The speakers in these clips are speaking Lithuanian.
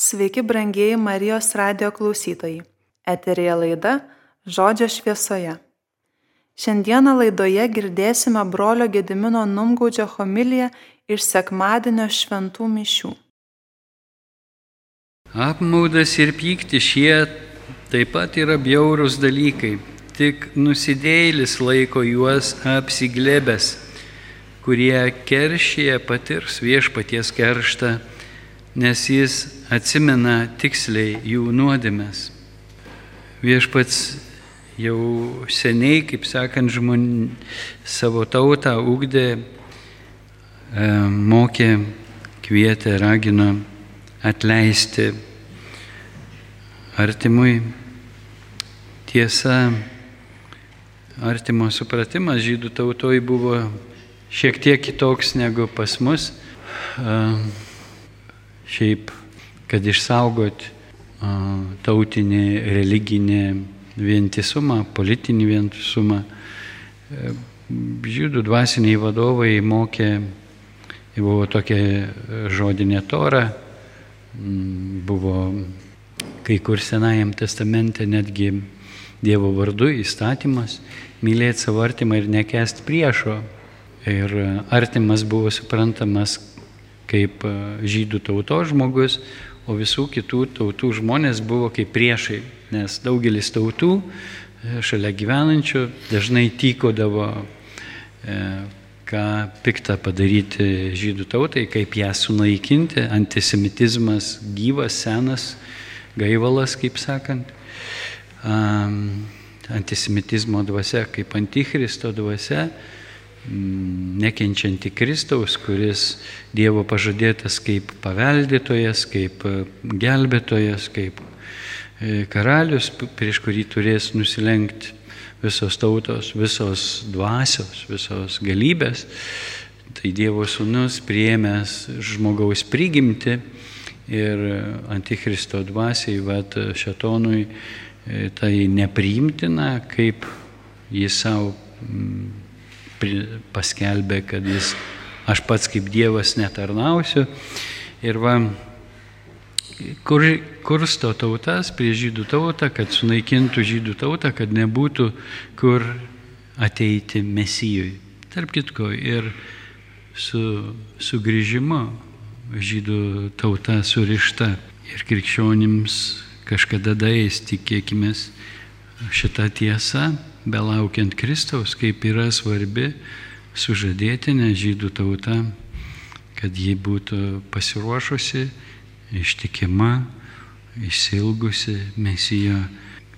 Sveiki, brangieji Marijos radio klausytojai. Eterija laida Žodžio šviesoje. Šiandieną laidoje girdėsime brolio Gedimino Numgaudžio homiliją iš sekmadienio šventų mišių. Apmaudas ir pykti šie taip pat yra bjaurūs dalykai, tik nusidėjėlis laiko juos apsiglebęs, kurie keršyje patirs viešpaties kerštą nes jis atsimena tiksliai jų nuodėmės. Viešpats jau seniai, kaip sakant, žmon savo tautą ugdė, e, mokė, kvietė, ragino atleisti artimui. Tiesa, artimo supratimas žydų tautoj buvo šiek tiek kitoks negu pas mus. Uh, šiaip, kad išsaugot tautinį, religinį vientisumą, politinį vientisumą. E, žydų dvasiniai vadovai mokė, buvo tokia žodinė tora, buvo kai kur Senajam testamente netgi Dievo vardu įstatymas mylėti savo artimą ir nekest priešo. Ir artimas buvo suprantamas kaip e, žydų tautos žmogus, o visų kitų tautų žmonės buvo kaip priešai, nes daugelis tautų e, šalia gyvenančių dažnai tykodavo, e, ką piktą padaryti žydų tautai, kaip ją sunaikinti, antisemitizmas gyvas, senas, gaivalas, kaip sakant. Antisemitizmo dvasia kaip antichristo dvasia nekenčianti Kristaus, kuris Dievo pažadėtas kaip paveldėtojas, kaip e, gelbėtojas, kaip e, karalius, prieš kurį turės nusilenkti visos tautos, visos dvasios, visos galybės. Tai Dievo sūnus priėmęs žmogaus prigimti ir Antichristo dvasiai, vad šetonui, e, tai nepriimtina, kaip jis savo paskelbė, kad jis, aš pats kaip Dievas netarnausiu. Ir va, kur, kursto tautas prie žydų tautą, kad sunaikintų žydų tautą, kad nebūtų kur ateiti mesijui. Tarp kitko ir su sugrįžimu žydų tauta surišta ir krikščionims kažkada dais, tikėkime, šitą tiesą belaukiant Kristaus, kaip yra svarbi sužadėtinė žydų tauta, kad ji būtų pasiruošusi, ištikima, išsilgusi mesijo,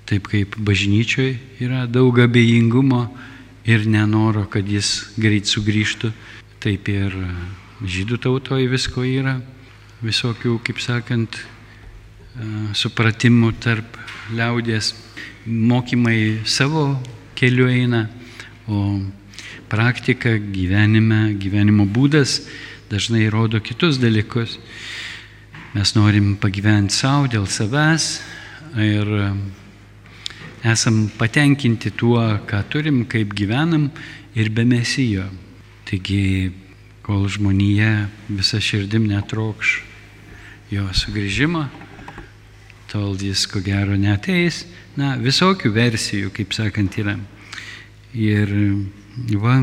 taip kaip bažnyčioje yra daug abejingumo ir nenoro, kad jis greit sugrįžtų, taip ir žydų tautoje visko yra, visokių, kaip sakant, supratimų tarp liaudės mokymai savo keliu eina, o praktika gyvenime, gyvenimo būdas dažnai rodo kitus dalykus. Mes norim pagyventi savo dėl savęs ir esam patenkinti tuo, ką turim, kaip gyvenam ir be mesijo. Taigi, kol žmonija visa širdim netrokš jo sugrįžimo, tol jis ko gero neteis. Na, visokių versijų, kaip sakant, yra. Ir va,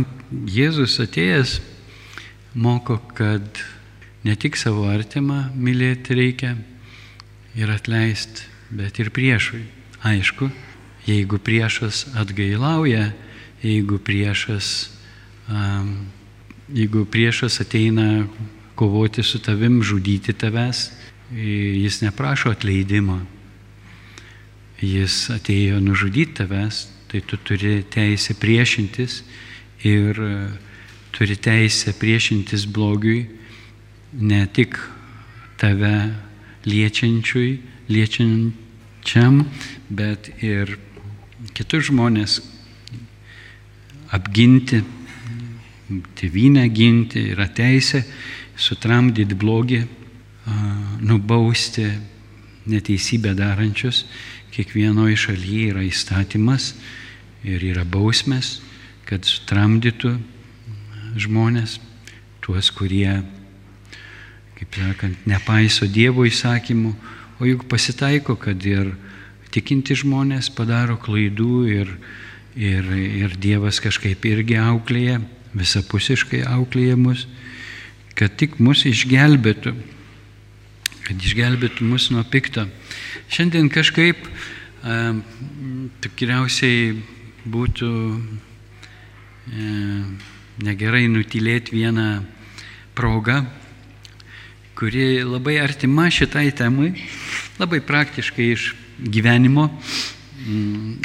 Jėzus atėjęs moko, kad ne tik savo artimą mylėti reikia ir atleisti, bet ir priešui. Aišku, jeigu priešas atgailauja, jeigu priešas, um, jeigu priešas ateina kovoti su tavim, žudyti tavęs, jis neprašo atleidimo. Jis atėjo nužudyti tavęs, tai tu turi teisę priešintis ir e, turi teisę priešintis blogiui ne tik tave liečiančiui, liečiančiam, bet ir kitus žmonės apginti, tėvynę ginti, yra teisė sutramdyti blogį nubausti neteisybę darančius. Kiekvienoje šalyje yra įstatymas ir yra bausmės, kad sutramdytų žmonės, tuos, kurie, kaip sakant, nepaiso Dievo įsakymų, o juk pasitaiko, kad ir tikinti žmonės padaro klaidų ir, ir, ir Dievas kažkaip irgi auklėja, visapusiškai auklėja mus, kad tik mus išgelbėtų, kad išgelbėtų mus nuo pikto. Šiandien kažkaip e, tikriausiai būtų e, negerai nutilėti vieną progą, kuri labai artima šitai temai, labai praktiškai iš gyvenimo. Mm,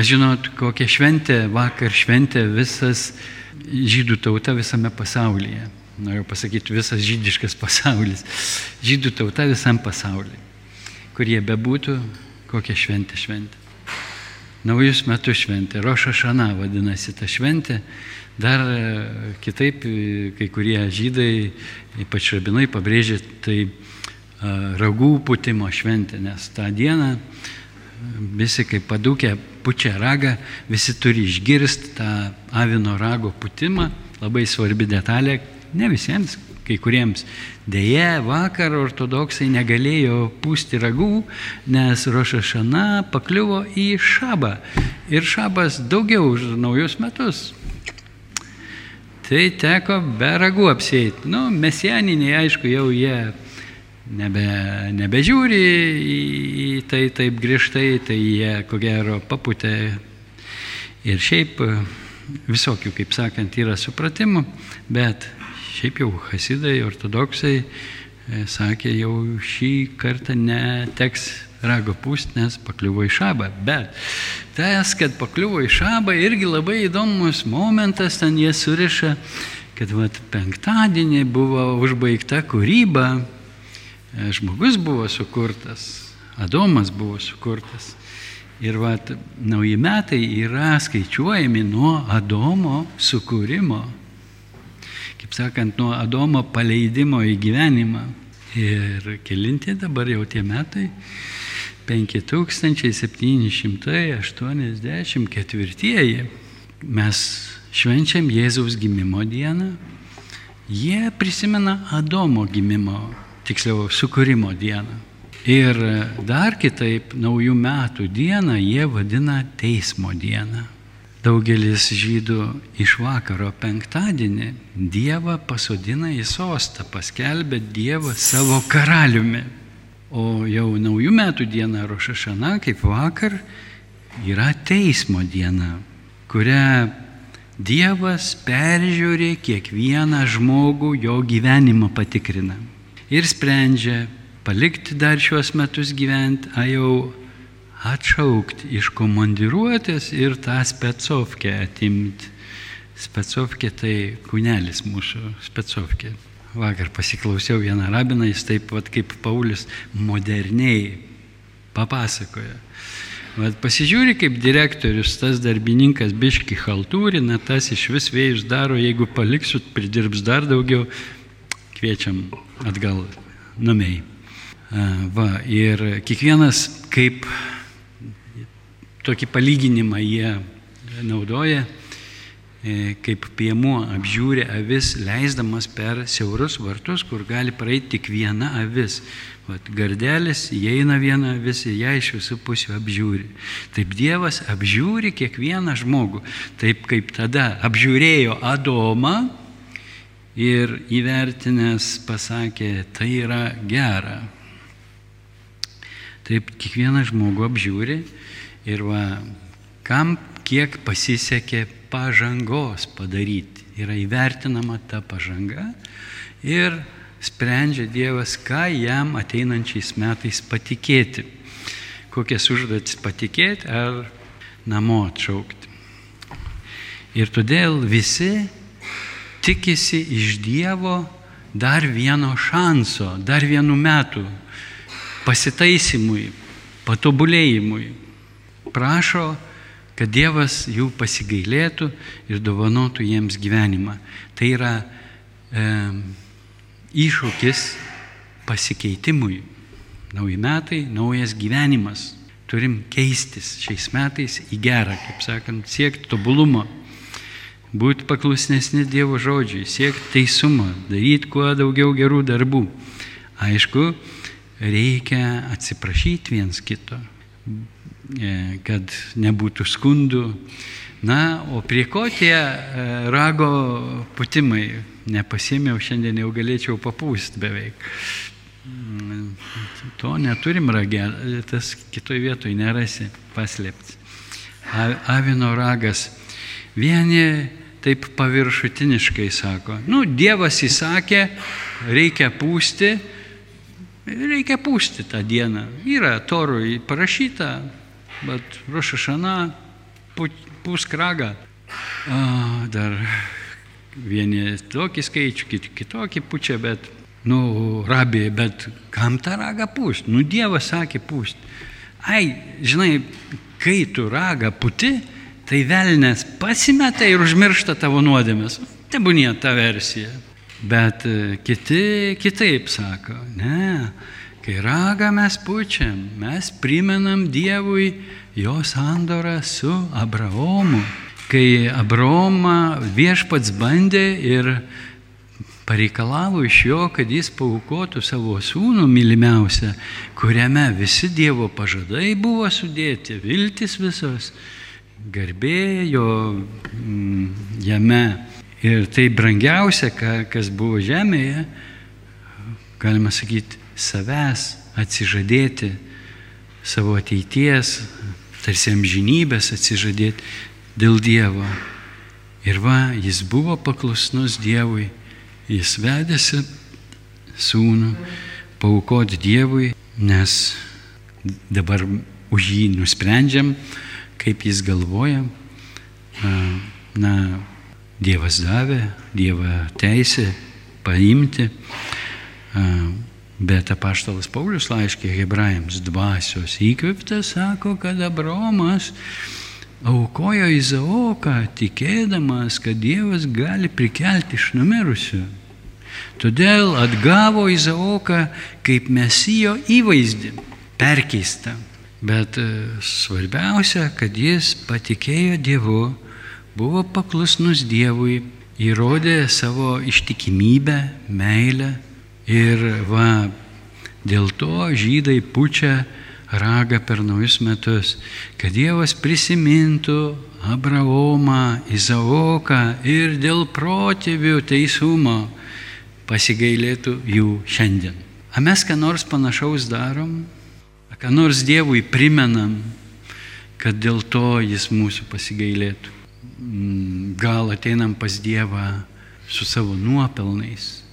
aš žinot, kokią šventę vakar šventė visas žydų tauta visame pasaulyje. Noriu pasakyti, visas žydiškas pasaulis. Žydų tauta visam pasaulyje. Kur jie bebūtų, kokią šventę šventė. Naujus metus šventė. Roša Šana vadinasi ta šventė. Dar e, kitaip e, kai kurie žydai, ypač rabinai, pabrėžė tai e, ragų putimo šventė, nes tą dieną visi kaip padūkė pučia ragą, visi turi išgirsti tą avino rago putimą, labai svarbi detalė, ne visiems, kai kuriems. Deja, vakar ortodoksai negalėjo pūsti ragų, nes Rošašana pakliuvo į šabą. Ir šabas daugiau už naujus metus. Tai teko be ragų apsėti. Nu, mesianiniai, aišku, jau jie nebe, nebežiūri į, į tai taip griežtai, tai jie ko gero paputė ir šiaip visokių, kaip sakant, yra supratimų, bet šiaip jau hasidai, ortodoksai e, sakė, jau šį kartą neteks rago pūst, nes pakliuvo į šabą. Bet tas, kad pakliuvo į šabą, irgi labai įdomus momentas, ten jie suriša, kad vat, penktadienį buvo užbaigta kūryba, e, žmogus buvo sukurtas, Adomas buvo sukurtas. Ir vat, nauji metai yra skaičiuojami nuo Adomo sukūrimo. Kaip sakant, nuo Adomo paleidimo į gyvenimą. Ir kelinti dabar jau tie metai 5784 mes švenčiam Jėzaus gimimo dieną, jie prisimena Adomo gimimo, tiksliau, sukūrimo dieną. Ir dar kitaip, naujų metų dieną jie vadina teismo dieną. Daugelis žydų iš vakaro penktadienį Dievą pasodina į sostą, paskelbė Dievą savo karaliumi. O jau naujų metų diena Rošašana, kaip vakar, yra teismo diena, kurią Dievas peržiūri kiekvieną žmogų, jo gyvenimą patikrina. Ir sprendžia, palikti dar šiuos metus gyventi, a jau atšaukti iš komandiruotės ir tą specovkę atimti. Specovkė tai kūnelis mūsų specovkė. Vakar pasiklausiau vieną rabiną, jis taip pat kaip Paulius moderniai papasakoja. Vat pasižiūri, kaip direktorius, tas darbininkas biški haltūrina, tas iš vis vėjus daro, jeigu paliksut, pridirbs dar daugiau, kviečiam atgal namiai. Va, ir kiekvienas kaip tokį palyginimą jie naudoja E, kaip piemuo apžiūri avis, leisdamas per siaurus vartus, kur gali praeiti tik viena avis. Vat gardelis, įeina viena avis ir ją iš visų pusių apžiūri. Taip Dievas apžiūri kiekvieną žmogų. Taip kaip tada apžiūrėjo Adomą ir įvertinęs pasakė, tai yra gera. Taip kiekvieną žmogų apžiūri ir va, kam kiek pasisekė pažangos padaryti. Yra įvertinama ta pažanga ir sprendžia Dievas, ką jam ateinančiais metais patikėti. Kokias užduotis patikėti ar namo atšaukti. Ir todėl visi tikisi iš Dievo dar vieno šanso, dar vienų metų pasitaisimui, patobulėjimui. Prašo kad Dievas jų pasigailėtų ir dovanotų jiems gyvenimą. Tai yra e, iššūkis pasikeitimui. Nauji metai, naujas gyvenimas. Turim keistis šiais metais į gerą, kaip sakant, siekti tobulumo. būti paklusnesni Dievo žodžiui, siekti teisumą, daryti kuo daugiau gerų darbų. Aišku, reikia atsiprašyti viens kito, kad nebūtų skundų. Na, o prie ko tie e, rago putimai? Nepasėmiau, šiandien jau galėčiau papūsti beveik. Mm, to neturim ragę, tas kitoje vietoje nerasi paslėpti. Avino ragas. Vieni taip paviršutiniškai sako, nu, Dievas įsakė, reikia pūsti, reikia pūsti tą dieną. Yra torui parašyta, bet rušašana pūsk ragą. O, dar vieni tokį skaičių, kiti kitokį pučia, bet, nu, rabė, bet kam tą ragą pūst? Nu, Dievas sakė pūst. Ai, žinai, kai tu ragą puti, tai velnės pasimeta ir užmiršta tavo nuodėmės. Tebūnie ta versija. Bet e, kiti kitaip sako, ne, kai ragą mes pučiam, mes primenam Dievui jo sandorą su Abraomu. Kai Abraomą viešpats bandė ir pareikalavo iš jo, kad jis paukotų savo sūnų mylimiausią, kuriame visi Dievo pažadai buvo sudėti, viltis visos, garbėjo mm, jame. Ir tai brangiausia, kas buvo žemėje, galima sakyti, savęs atsižadėti, savo ateities, tarsi amžinybės atsižadėti dėl Dievo. Ir va, jis buvo paklusnus Dievui, jis vedėsi sūnų paukoti Dievui, nes dabar už jį nusprendžiam, kaip jis galvoja. Na, Dievas davė, Dievo teisė paimti, bet apaštalas Paulius laiškė hebrajams dvasios įkviptas sako, kad Abromas aukojo Izaoką, tikėdamas, kad Dievas gali prikelti iš numirusių. Todėl atgavo Izaoką kaip mesijo įvaizdį, perkeistą. Bet e, svarbiausia, kad jis patikėjo Dievu, buvo paklusnus Dievui, įrodė savo ištikimybę, meilę ir va, dėl to žydai pučia ragą per naujus metus, kad Dievas prisimintų Abraomą, Izaoką ir dėl protėvių teisumo pasigailėtų jų šiandien. A mes ką nors panašaus darom? ką nors Dievui primenam, kad dėl to jis mūsų pasigailėtų. Mm, gal ateinam pas Dievą su savo nuopelnais,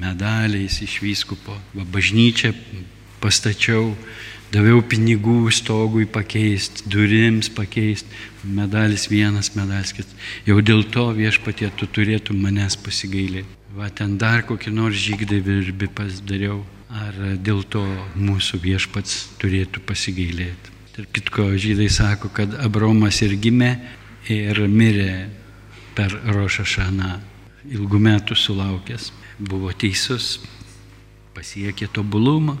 medaliais iš vyskupo, va bažnyčią pastačiau, daviau pinigų stogui pakeisti, durims pakeisti, medalis vienas, medalis kitas. Jau dėl to viešpatie tu turėtum manęs pasigailėti. Va ten dar kokį nors žygdavį ir pasidariau ar dėl to mūsų viešpats turėtų pasigailėti. Tarp kitko, žydai sako, kad Abromas ir gimė ir mirė per Rošašaną, ilgų metų sulaukęs. Buvo teisus, pasiekė tobulumą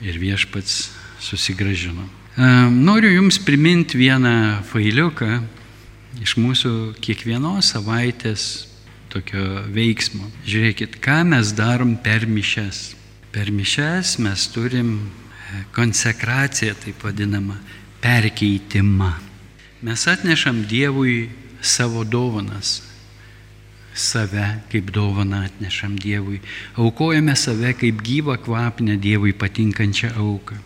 ir viešpats susigražino. Noriu Jums priminti vieną failiuką iš mūsų kiekvienos savaitės tokio veiksmo. Žiūrėkit, ką mes darom per mišes. Per mišes mes turim e, konsekraciją, taip vadinamą, perkeitimą. Mes atnešam Dievui savo dovanas, save kaip dovaną atnešam Dievui, aukojame save kaip gyvą kvapinę Dievui patinkančią auką.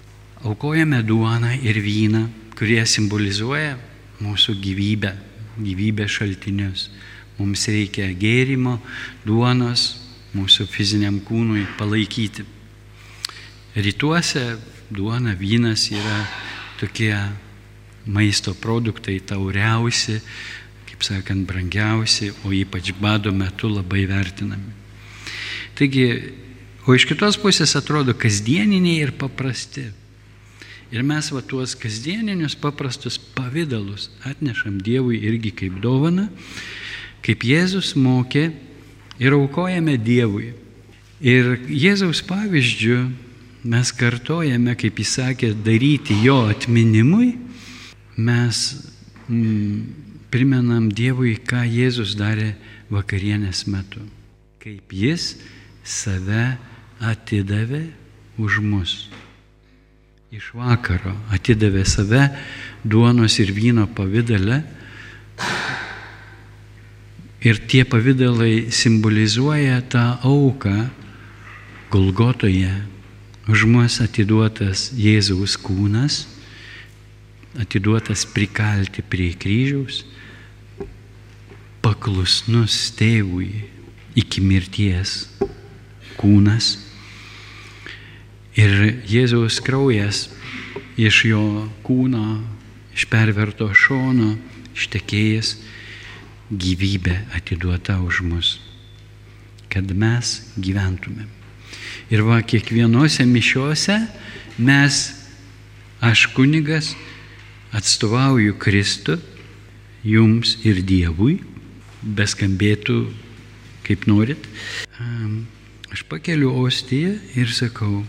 Aukojame duoną ir vyną, kurie simbolizuoja mūsų gyvybę, gyvybės šaltinius. Mums reikia gėrimo, duonos mūsų fiziniam kūnui palaikyti. Rytuose duona, vynas yra tokie maisto produktai tauriausi, kaip sakant, brangiausi, o ypač bado metu labai vertinami. Taigi, o iš kitos pusės atrodo kasdieniniai ir paprasti. Ir mes va tuos kasdieninius paprastus pavydalus atnešam Dievui irgi kaip dovana kaip Jėzus mokė ir aukojame Dievui. Ir Jėzaus pavyzdžių mes kartojame, kaip jis sakė, daryti jo atminimui, mes mm, primenam Dievui, ką Jėzus darė vakarienės metu. Kaip jis save atidavė už mus. Iš vakaro atidavė save duonos ir vyno pavydale. Ir tie pavydalai simbolizuoja tą auką Golgotoje. Už mus atiduotas Jėzaus kūnas, atiduotas prikalti prie kryžiaus, paklusnus tėvui iki mirties kūnas. Ir Jėzaus kraujas iš jo kūno, iš perverto šono, ištekėjęs gyvybę atiduota už mus, kad mes gyventumėm. Ir va, kiekvienose mišiuose mes, aš kunigas, atstovauju Kristų, jums ir Dievui, beskambėtų kaip norit. Aš pakeliu ostiją ir sakau,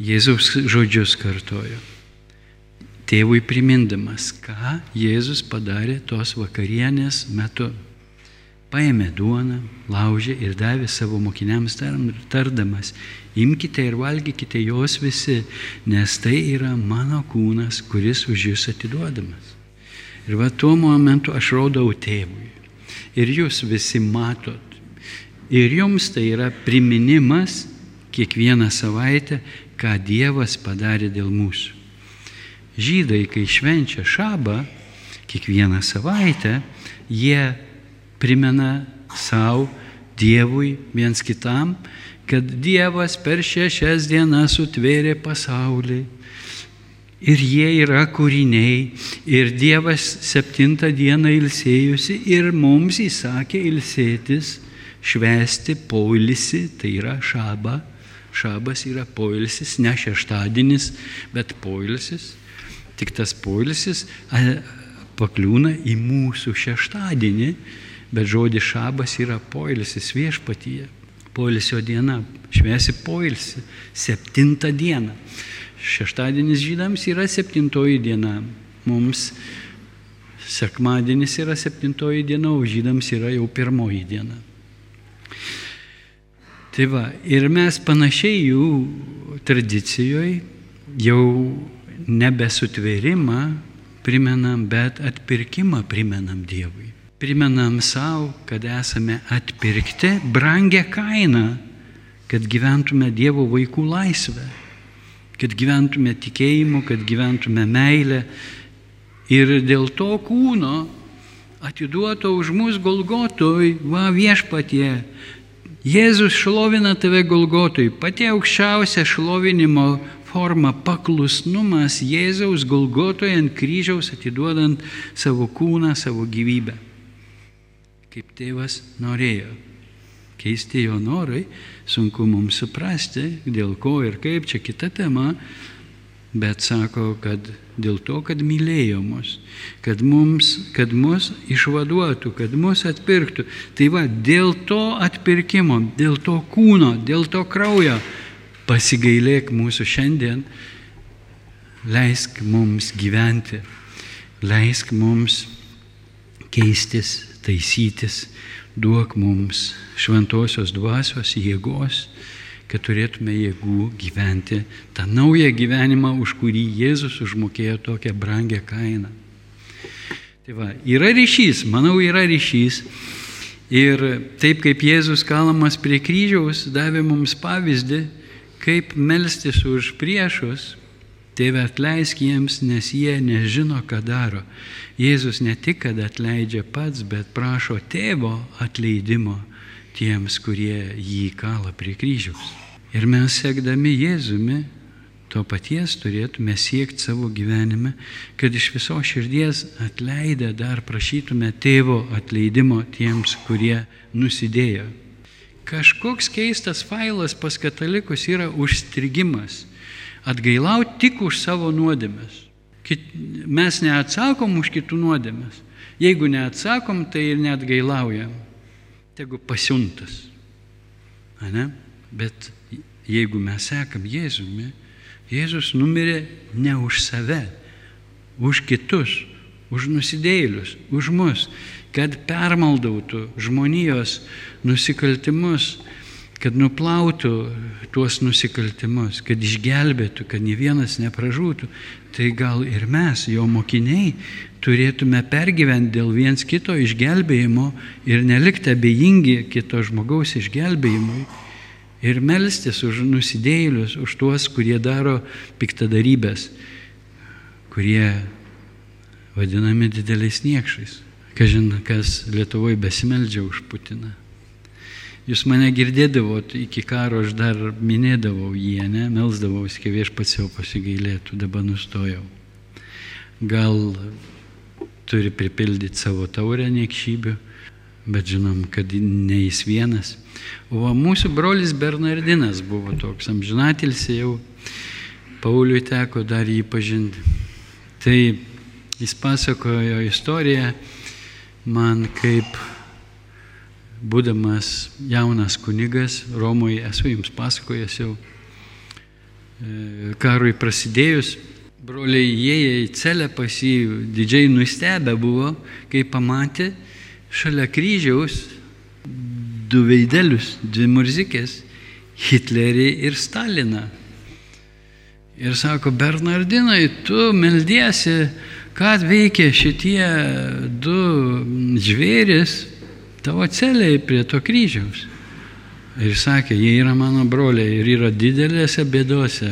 Jėzaus žodžius kartoju. Tėvui primindamas, ką Jėzus padarė tos vakarienės metu. Paėmė duoną, laužė ir davė savo mokiniams tardamas, imkite ir valgykite jos visi, nes tai yra mano kūnas, kuris už jūs atiduodamas. Ir va tuo momentu aš rodau tėvui ir jūs visi matot. Ir jums tai yra priminimas kiekvieną savaitę, ką Dievas padarė dėl mūsų. Žydai, kai švenčia šabą, kiekvieną savaitę, jie primena savo Dievui viens kitam, kad Dievas per šešias dienas sutvėrė pasaulį Ir jie yra kūriniai. Ir Dievas septintą dieną ilsėjusi ir mums įsakė ilsėtis, švesti poilsį, tai yra šaba. Šabas yra poilsis, ne šeštadienis, bet poilsis. Tik tas poilsis pakliūna į mūsų šeštadienį, bet žodis šabas yra poilsis viešpatyje. Poilsio diena, švesi poilsį, septintą dieną. Šeštadienis žydams yra septintoji diena. Mums sekmadienis yra septintoji diena, o žydams yra jau pirmoji diena. Tai va, ir mes panašiai jų tradicijoje jau nebesutvėrimą primenam, bet atpirkimą primenam Dievui. Primenam savo, kad esame atpirkti brangę kainą, kad gyventume Dievo vaikų laisvę kad gyventume tikėjimu, kad gyventume meilę. Ir dėl to kūno atiduoto už mus Golgotoj, va viešpatie. Jėzus šlovina tave Golgotoj, pati aukščiausia šlovinimo forma paklusnumas Jėzaus Golgotoje ant kryžiaus atiduodant savo kūną, savo gyvybę. Kaip tėvas norėjo keisti jo norai, sunku mums suprasti, dėl ko ir kaip, čia kita tema, bet sako, kad dėl to, kad mylėjo mus, kad, mums, kad mus išvaduotų, kad mus atpirktų. Tai va, dėl to atpirkimo, dėl to kūno, dėl to kraujo pasigailėk mūsų šiandien, leisk mums gyventi, leisk mums keistis, taisytis, duok mums šventosios dvasios jėgos, kad turėtume jėgų gyventi tą naują gyvenimą, už kurį Jėzus užmokėjo tokią brangę kainą. Tai va, yra ryšys, manau, yra ryšys. Ir taip kaip Jėzus kalamas prie kryžiaus davė mums pavyzdį, kaip melstis už priešus, Tėve atleisk jiems, nes jie nežino, ką daro. Jėzus ne tik, kad atleidžia pats, bet prašo tėvo atleidimo tiems, kurie jį kala prie kryžiaus. Ir mes sekdami Jėzumi to paties turėtume siekti savo gyvenime, kad iš viso širdies atleidę dar prašytume tėvo atleidimo tiems, kurie nusidėjo. Kažkoks keistas failas pas katalikus yra užstrigimas atgailauti tik už savo nuodėmės. Mes neatsakom už kitų nuodėmės. Jeigu neatsakom, tai ir neatgailaujam. Tegu pasiuntas. Ane? Bet jeigu mes sekam Jėzumi, Jėzus numirė ne už save, už kitus, už nusidėlius, už mus, kad permaldautų žmonijos nusikaltimus, kad nuplautų tuos nusikaltimus, kad išgelbėtų, kad ne vienas nepražūtų, tai gal ir mes, jo mokiniai, turėtume pergyventi dėl viens kito išgelbėjimo ir nelikti abejingi kito žmogaus išgelbėjimui ir melstis už nusidėjėlius, už tuos, kurie daro piktadarybės, kurie vadinami dideliais niekšais. Kažin, kas Lietuvoje besimeldžia už Putiną. Jūs mane girdėdavot, iki karo aš dar minėdavau jį, ne, melsdavausi, kai viešpats jau pasigailėtų, dabar nustojau. Gal turi pripildyti savo taurę niekšybių, bet žinom, kad ne jis vienas. O mūsų brolis Bernardinas buvo toks amžinatilsi jau, Pauliui teko dar jį pažinti. Tai jis pasakojo istoriją man kaip būdamas jaunas kunigas Romoje, esu jums pasakojęs jau, e, karui prasidėjus, broliai įėję į celę pas jį didžiai nustebę buvo, kai pamatė šalia kryžiaus du veidelius, dvi murzikės - Hitlerį ir Staliną. Ir sako, Bernardinai, tu meldiesi, ką veikia šitie du žvėris, tavo celiai prie to kryžiaus. Ir sakė, jie yra mano broliai ir yra didelėse bėdose.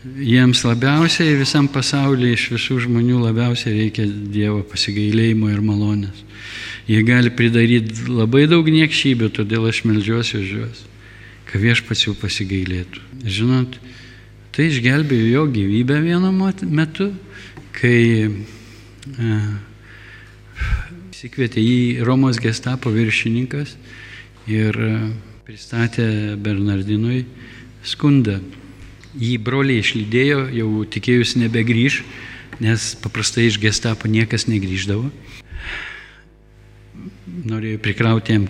Jiems labiausiai visam pasaulyje iš visų žmonių labiausiai reikia Dievo pasigailėjimo ir malonės. Jie gali pridaryti labai daug niekšybių, todėl aš melžiuosi už juos, kad viešpats jų pasigailėtų. Žinot, tai išgelbėjo jo gyvybę vienu metu, kai e, Sikvietė jį Romos gestapo viršininkas ir e, pristatė Bernardinui skundą. Jį broliai išlydėjo, jau tikėjusi nebegrįž, nes paprastai iš gestapo niekas negryždavo. Norėjo prikrauti jam,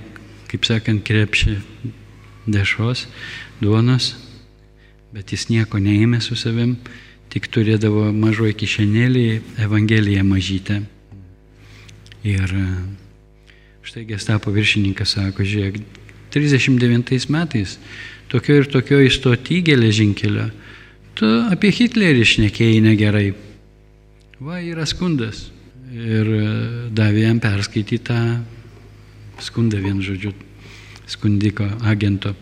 kaip sakant, krepšį dešos, duonos, bet jis nieko neėmė su savim, tik turėdavo mažoji kišenėlį Evangeliją mažytę. Ir e, štai gestapo viršininkas sako, žiūrėk, 39 metais tokio ir tokio įstoti geležinkelio, tu apie Hitlerį išnekėjai negerai. Va, yra skundas. Ir e, davė jam perskaityti tą skundą vien žodžiu, skundiko agento.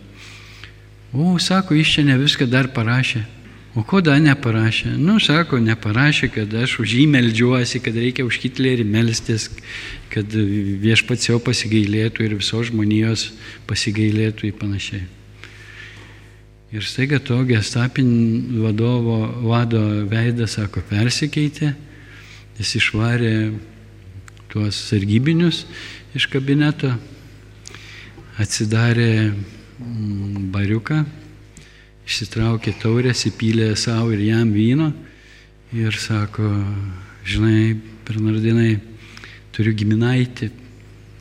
O, sako, jis čia ne viską dar parašė. O ko dar neparašė? Nu, sako, neparašė, kad aš už jį meldžiuosi, kad reikia už Hitlerį melstis, kad viešpats jau pasigailėtų ir visos žmonijos pasigailėtų ir panašiai. Ir staiga to gestapin vadovo vado veidas, sako, persikeitė, jis išvarė tuos sargybinius iš kabineto, atsidarė mm, bariuką išsitraukė taurės, įpylė savo ir jam vyno ir sako, žinai, Bernardinai, turiu giminaitį,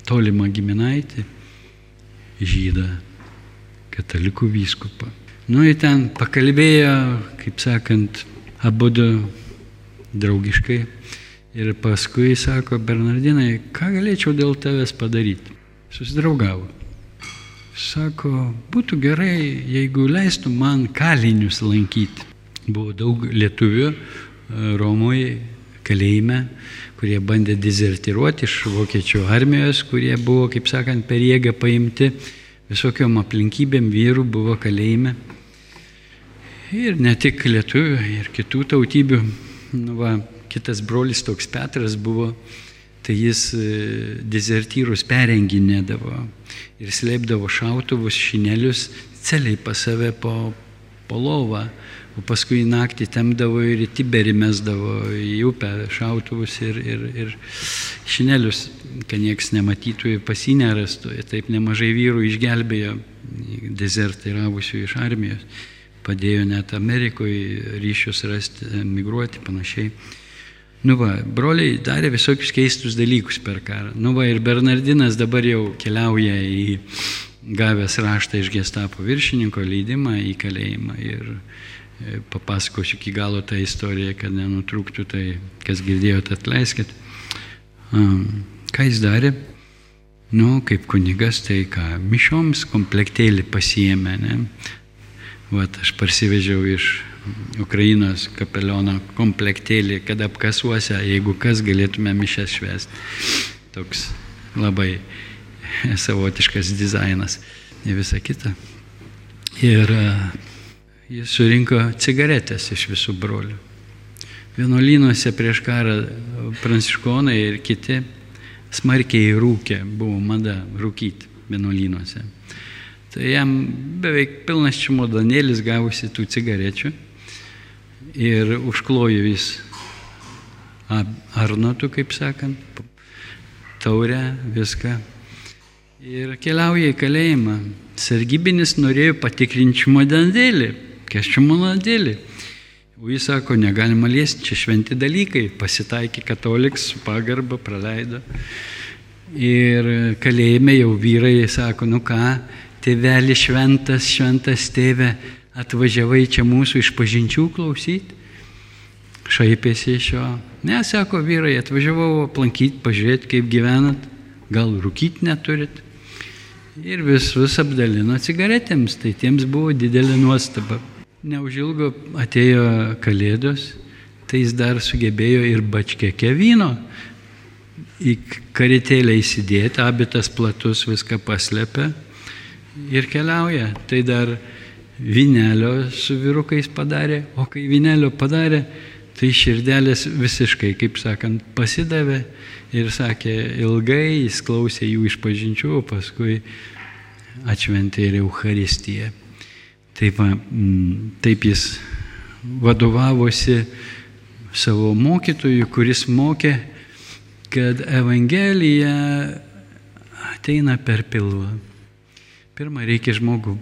tolimą giminaitį, žydą, katalikų vyskupą. Nu, į ten pakalbėjo, kaip sakant, abu du draugiškai ir paskui sako, Bernardinai, ką galėčiau dėl tavęs padaryti? Susidraugavo. Sako, būtų gerai, jeigu leistų man kalinius lankyti. Buvo daug lietuvių e, Romoje kalėjime, kurie bandė dezertiruoti iš vokiečių armijos, kurie buvo, kaip sakant, per jėgą paimti, visokiom aplinkybėm vyrų buvo kalėjime. Ir ne tik lietuvių, ir kitų tautybių. Nu, va, kitas brolis toks Petras buvo tai jis e, dezertyrus perenginėdavo ir slėpdavo šautuvus, šinelius celiai pas save po, po lovą, o paskui naktį temdavo ir į Tiberį mesdavo į upę šautuvus ir, ir, ir šinelius, kad nieks nematytų ir pasinerastų. Ir taip nemažai vyrų išgelbėjo dezertiravusių iš armijos, padėjo net Amerikoje ryšius rasti, migruoti panašiai. Nu va, broliai darė visokius keistus dalykus per karą. Nu va, ir Bernardinas dabar jau keliauja į gavęs raštą iš gestapo viršininko leidimą į kalėjimą. Ir E, papasakosiu iki galo tą istoriją, kad nenutrūktų, tai kas girdėjote, atleiskit. Ką jis darė? Nu, kaip kunigas, tai ką, mišoms komplektėlį pasiemė, ne? Vat aš parsivežiau iš Ukrainos kapeliono komplektėlį, kad apkasuose, jeigu kas galėtume mišęs švęsti. Toks labai savotiškas dizainas ir visa kita. Ir jis surinko cigaretės iš visų brolių. Vienuolynuose prieš karą pranciškonai ir kiti smarkiai rūkė, buvo mada rūkyti vienuolynuose. Tai jam beveik pilnas čimodanėlis gavosi tų cigarečių ir užklojo vis arnotų, kaip sakant, taurę, viską. Ir keliauja į kalėjimą. Sargybinis norėjo patikrinti čimodanėlį Kas čia mano dėlį? O jis sako, negalima liesti, čia šventi dalykai, pasitaikė kataliks, pagarbą praleido. Ir kalėjime jau vyrai sako, nu ką, tėveli šventas, šventas tėve, atvažiavai čia mūsų iš pažinčių klausyti. Šaipėsi iš jo. Ne, sako vyrai, atvažiavau aplankyti, pažiūrėti, kaip gyvenat, gal rūkyti neturit. Ir visus apdalino cigaretėms, tai tiems buvo didelė nuostaba. Neužilgo atėjo kalėdos, tai jis dar sugebėjo ir bačkėke vyno į karitėlę įsidėti, abitas platus viską paslėpia ir keliauja. Tai dar vinelio su vyrukais padarė, o kai vinelio padarė, tai širdelės visiškai, kaip sakant, pasidavė ir sakė, ilgai jis klausė jų išpažinčių, o paskui atšventė ir Euharistiją. Taip, taip jis vadovavosi savo mokytojui, kuris mokė, kad Evangelija ateina per pilvą. Pirmą reikia žmogų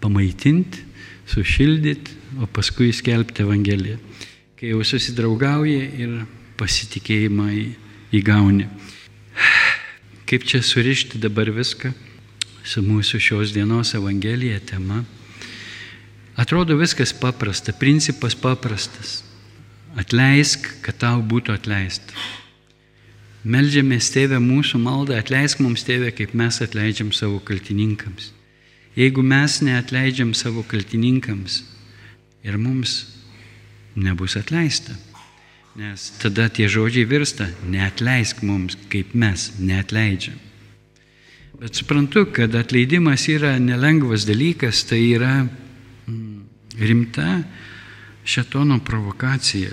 pamaitinti, sušildyti, o paskui skelbti Evangeliją. Kai jau susidraugauji ir pasitikėjimą įgauni. Kaip čia surišti dabar viską? su mūsų šios dienos Evangelija tema. Atrodo viskas paprasta, principas paprastas. Atleisk, kad tau būtų atleista. Meldžiamės tėvę mūsų maldą, atleisk mums tėvę, kaip mes atleidžiam savo kaltininkams. Jeigu mes neatleidžiam savo kaltininkams ir mums nebus atleista. Nes tada tie žodžiai virsta, neatleisk mums, kaip mes neatleidžiam. Bet suprantu, kad atleidimas yra nelengvas dalykas, tai yra mm, rimta šetono provokacija.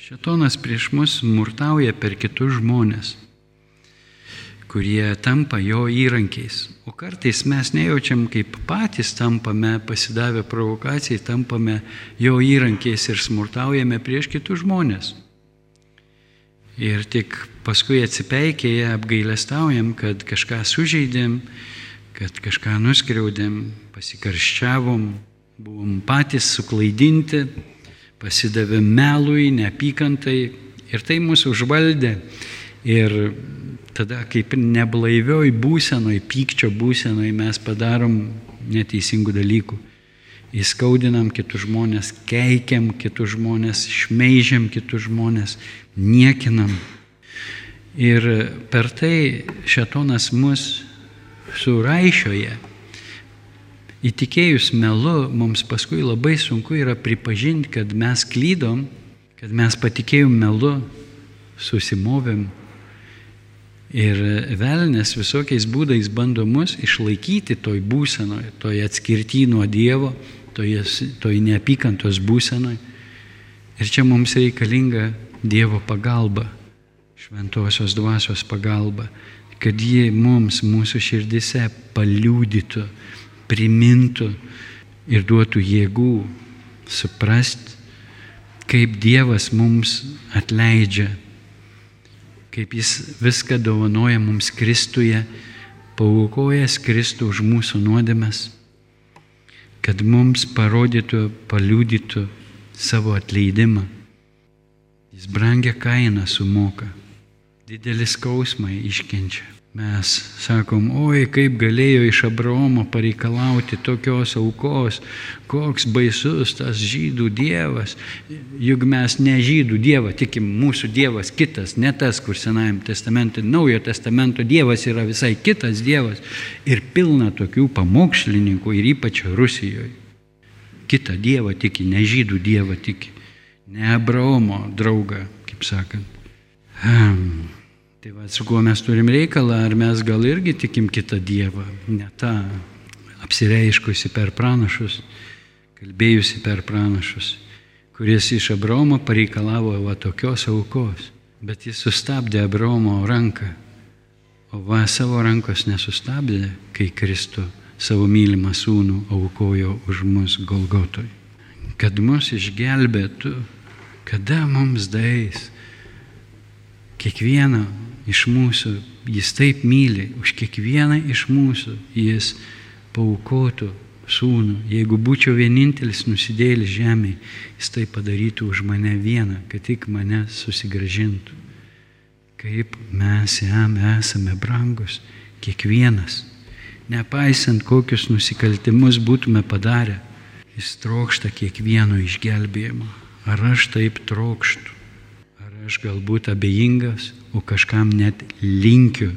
Šetonas prieš mus smurtauja per kitus žmonės, kurie tampa jo įrankiais. O kartais mes nejaučiam, kaip patys tampame pasidavę provokacijai, tampame jo įrankiais ir smurtaujame prieš kitus žmonės. Ir tik paskui atsipeikėję apgailestaujam, kad kažką sužeidėm, kad kažką nuskriaudėm, pasikarščiavom, buvom patys suklaidinti, pasidavėm melui, neapykantai ir tai mūsų užvaldė. Ir tada kaip neblaivioj būsenoj, pykčio būsenoj mes padarom neteisingų dalykų įskaudinam kitus žmonės, keikiam kitus žmonės, šmeižiam kitus žmonės, niekinam. Ir per tai šetonas mus suraišioja. Įtikėjus melu, mums paskui labai sunku yra pripažinti, kad mes klydom, kad mes patikėjom melu, susimovėm. Ir velnės visokiais būdais bando mus išlaikyti toj būsenoje, toj atskirti nuo Dievo, toj, toj neapykantos būsenoje. Ir čia mums reikalinga Dievo pagalba, šventosios dvasios pagalba, kad ji mums mūsų širdise paliūdytų, primintų ir duotų jėgų suprasti, kaip Dievas mums atleidžia, kaip Jis viską dovanoja mums Kristuje, paukojęs Kristų už mūsų nuodėmes, kad mums parodytų, paliūdytų savo atleidimą Jis brangia kainą sumoka, didelį skausmą iškenčia. Mes sakom, oi, kaip galėjo iš Abraomo pareikalauti tokios aukos, koks baisus tas žydų dievas. Juk mes ne žydų dievą tikim, mūsų dievas kitas, ne tas, kur Senajame testamente, Naujo testamento dievas yra visai kitas dievas. Ir pilna tokių pamokslininkų ir ypač Rusijoje. Kita dievą tiki, ne žydų dievą tiki, ne Abraomo draugą, kaip sakant. Hmm. Tai va, su kuo mes turim reikalą, ar mes gal irgi tikim kitą Dievą, ne tą apsireiškusi per pranašus, kalbėjusi per pranašus, kuris iš Abraomo pareikalavo va tokios aukos, bet jis sustabdė Abraomo ranką, o va savo rankos nesustabdė, kai Kristų savo mylimą sūnų aukojo už mus Golgotoj. Kad mus išgelbėtų, kada mums dais kiekvieną iš mūsų, jis taip myli, už kiekvieną iš mūsų jis paukotų sūnų. Jeigu būčiau vienintelis nusidėlis žemėje, jis tai padarytų už mane vieną, kad tik mane susigražintų. Kaip mes jam esame brangus, kiekvienas, nepaisant kokius nusikaltimus būtume padarę, jis trokšta kiekvieno išgelbėjimo. Ar aš taip trokštų? aš galbūt abejingas, o kažkam net linkiu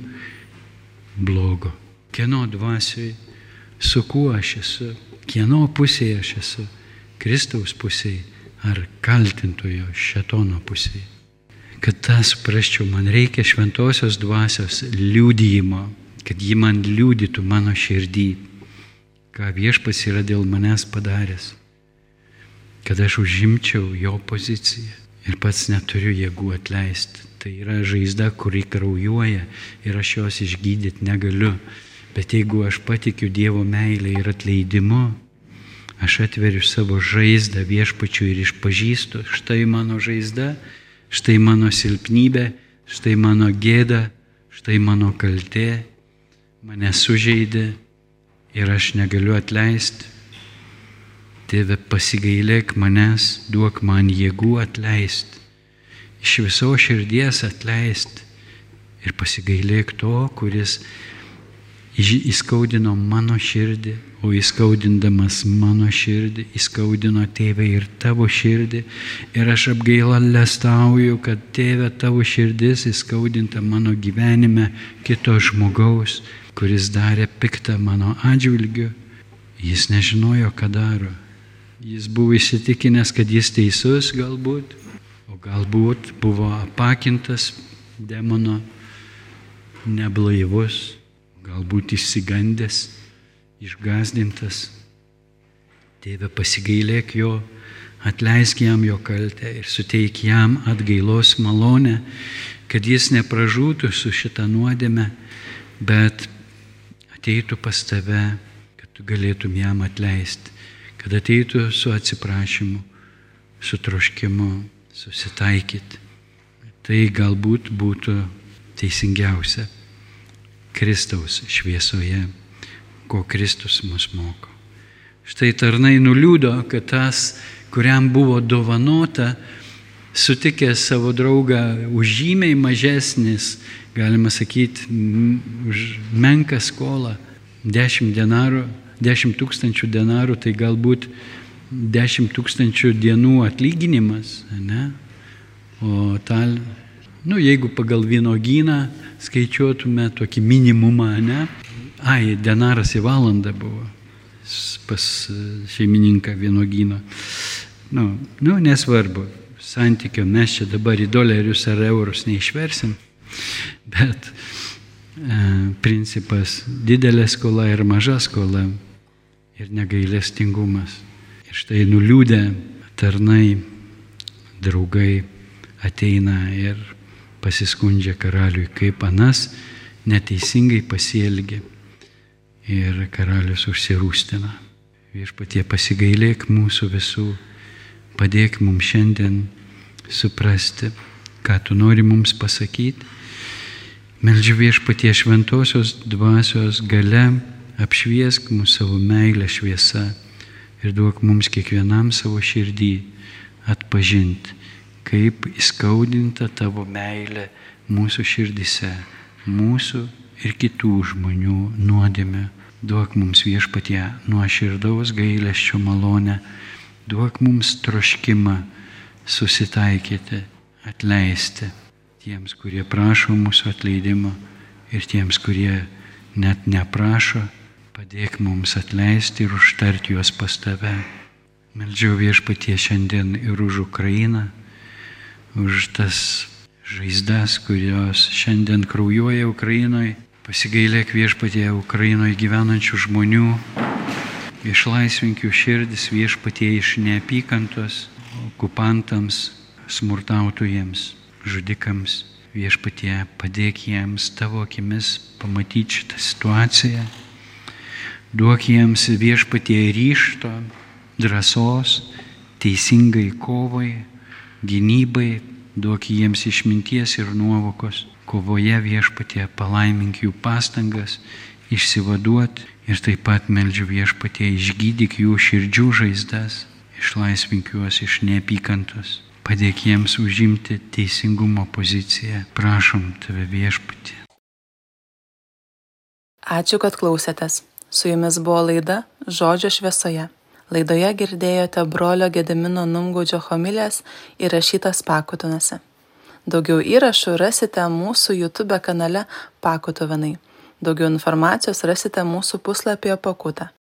blogo. Kieno dvasiui, su kuo aš esu, kieno pusėje aš esu, Kristaus pusėje ar kaltintojo šetono pusėje. Kad tą suprasčiau, man reikia šventosios dvasios liūdėjimo, kad ji man liūdytų mano širdį, ką viešpas yra dėl manęs padaręs, kad aš užimčiau jo poziciją ir pats neturiu jėgų atleisti. Tai yra žaizda, kuri kraujuoja ir aš jos išgydyti negaliu. Bet jeigu aš patikiu Dievo meilę ir atleidimu, aš atveriu savo žaizdą viešpačiu ir išpažįstu, štai mano žaizda, štai mano silpnybė, štai mano gėda, štai mano kaltė, mane sužeidė ir aš negaliu atleisti. Tėve pasigailėk manęs, duok man jėgų atleisti, iš viso širdies atleisti ir pasigailėk to, kuris įskaudino mano širdį, o įskaudindamas mano širdį, įskaudino tėvę ir tavo širdį. Ir aš apgailestauju, kad tėvė tavo širdis įskaudinta mano gyvenime kito žmogaus, kuris darė piktą mano atžvilgiu. Jis nežinojo, ką daro. Jis buvo įsitikinęs, kad jis teisus galbūt, galbūt buvo apakintas demono, neblaivus, galbūt išsigandęs, išgazdintas. Tėve pasigailėk jo, atleisk jam jo kaltę ir suteik jam atgailos malonę, kad jis nepražūtų su šitą nuodėmę, bet ateitų pas tave, kad tu galėtum jam atleisti kad ateitų su atsiprašymu, su troškimu susitaikyti. Tai galbūt būtų teisingiausia Kristaus šviesoje, ko Kristus mus moko. Štai tarnai nuliūdo, kad tas, kuriam buvo dovanota, sutikęs savo draugą už žymiai mažesnis, galima sakyti, už menką skolą, 10 denarų 10 tūkstančių denarų, tai galbūt 10 tūkstančių dienų atlyginimas, ne? O tal, nu, jeigu pagal vynogyną skaičiuotume tokį minimumą, ne? Ai, denaras į valandą buvo pas šeimininką vynogyno. Nu, nu, nesvarbu, santykio mes čia dabar į dolerius ar eurus neišversim, bet e, principas didelė skola ir maža skola ir negailestingumas. Ir štai nuliūdę tarnai, draugai ateina ir pasiskundžia karaliui, kaip anas neteisingai pasielgė. Ir karalius užsirūstina. Viešpatie pasigailėk mūsų visų, padėk mums šiandien suprasti, ką tu nori mums pasakyti. Meldžiu viešpatie šventosios dvasios gale apšviesk mūsų savo meilę šviesa ir duok mums kiekvienam savo širdį atpažinti, kaip įskaudinta tavo meilė mūsų širdise, mūsų ir kitų žmonių nuodėmę. Duok mums viešpatie nuoširdaus gailesčio malonę, duok mums troškimą susitaikyti, atleisti tiems, kurie prašo mūsų atleidimo ir tiems, kurie net neprašo, padėk mums atleisti ir užtarti juos pas tave. Meldžiau viešpatie šiandien ir už Ukrainą, už tas žaizdas, kurios šiandien kraujuoja Ukrainoje. Pasigailėk viešpatie Ukrainoje gyvenančių žmonių, išlaisvink jų širdis viešpatie iš neapykantos okupantams, smurtautojams, žudikams. Viešpatie padėk jiems tavo akimis pamatyti šitą situaciją. Duok jiems viešpatie ryšto, drąsos, teisingai kovai, gynybai, duok jiems išminties ir nuovokos. Kovoje viešpatie palaimink jų pastangas, išsivaduot ir taip pat meldžiu viešpatie išgydyk jų širdžių žaizdas, išlaisvink juos iš neapykantos. Padėk jiems užimti teisingumo poziciją. Prašom tave viešpatį. Ačiū, kad klausėtės. Su jumis buvo laida Žodžio šviesoje. Laidoje girdėjote brolio Gedimino Numgaudžio homilės įrašytas pakutuose. Daugiau įrašų rasite mūsų YouTube kanale Pakutuvenai. Daugiau informacijos rasite mūsų puslapyje Pakuta.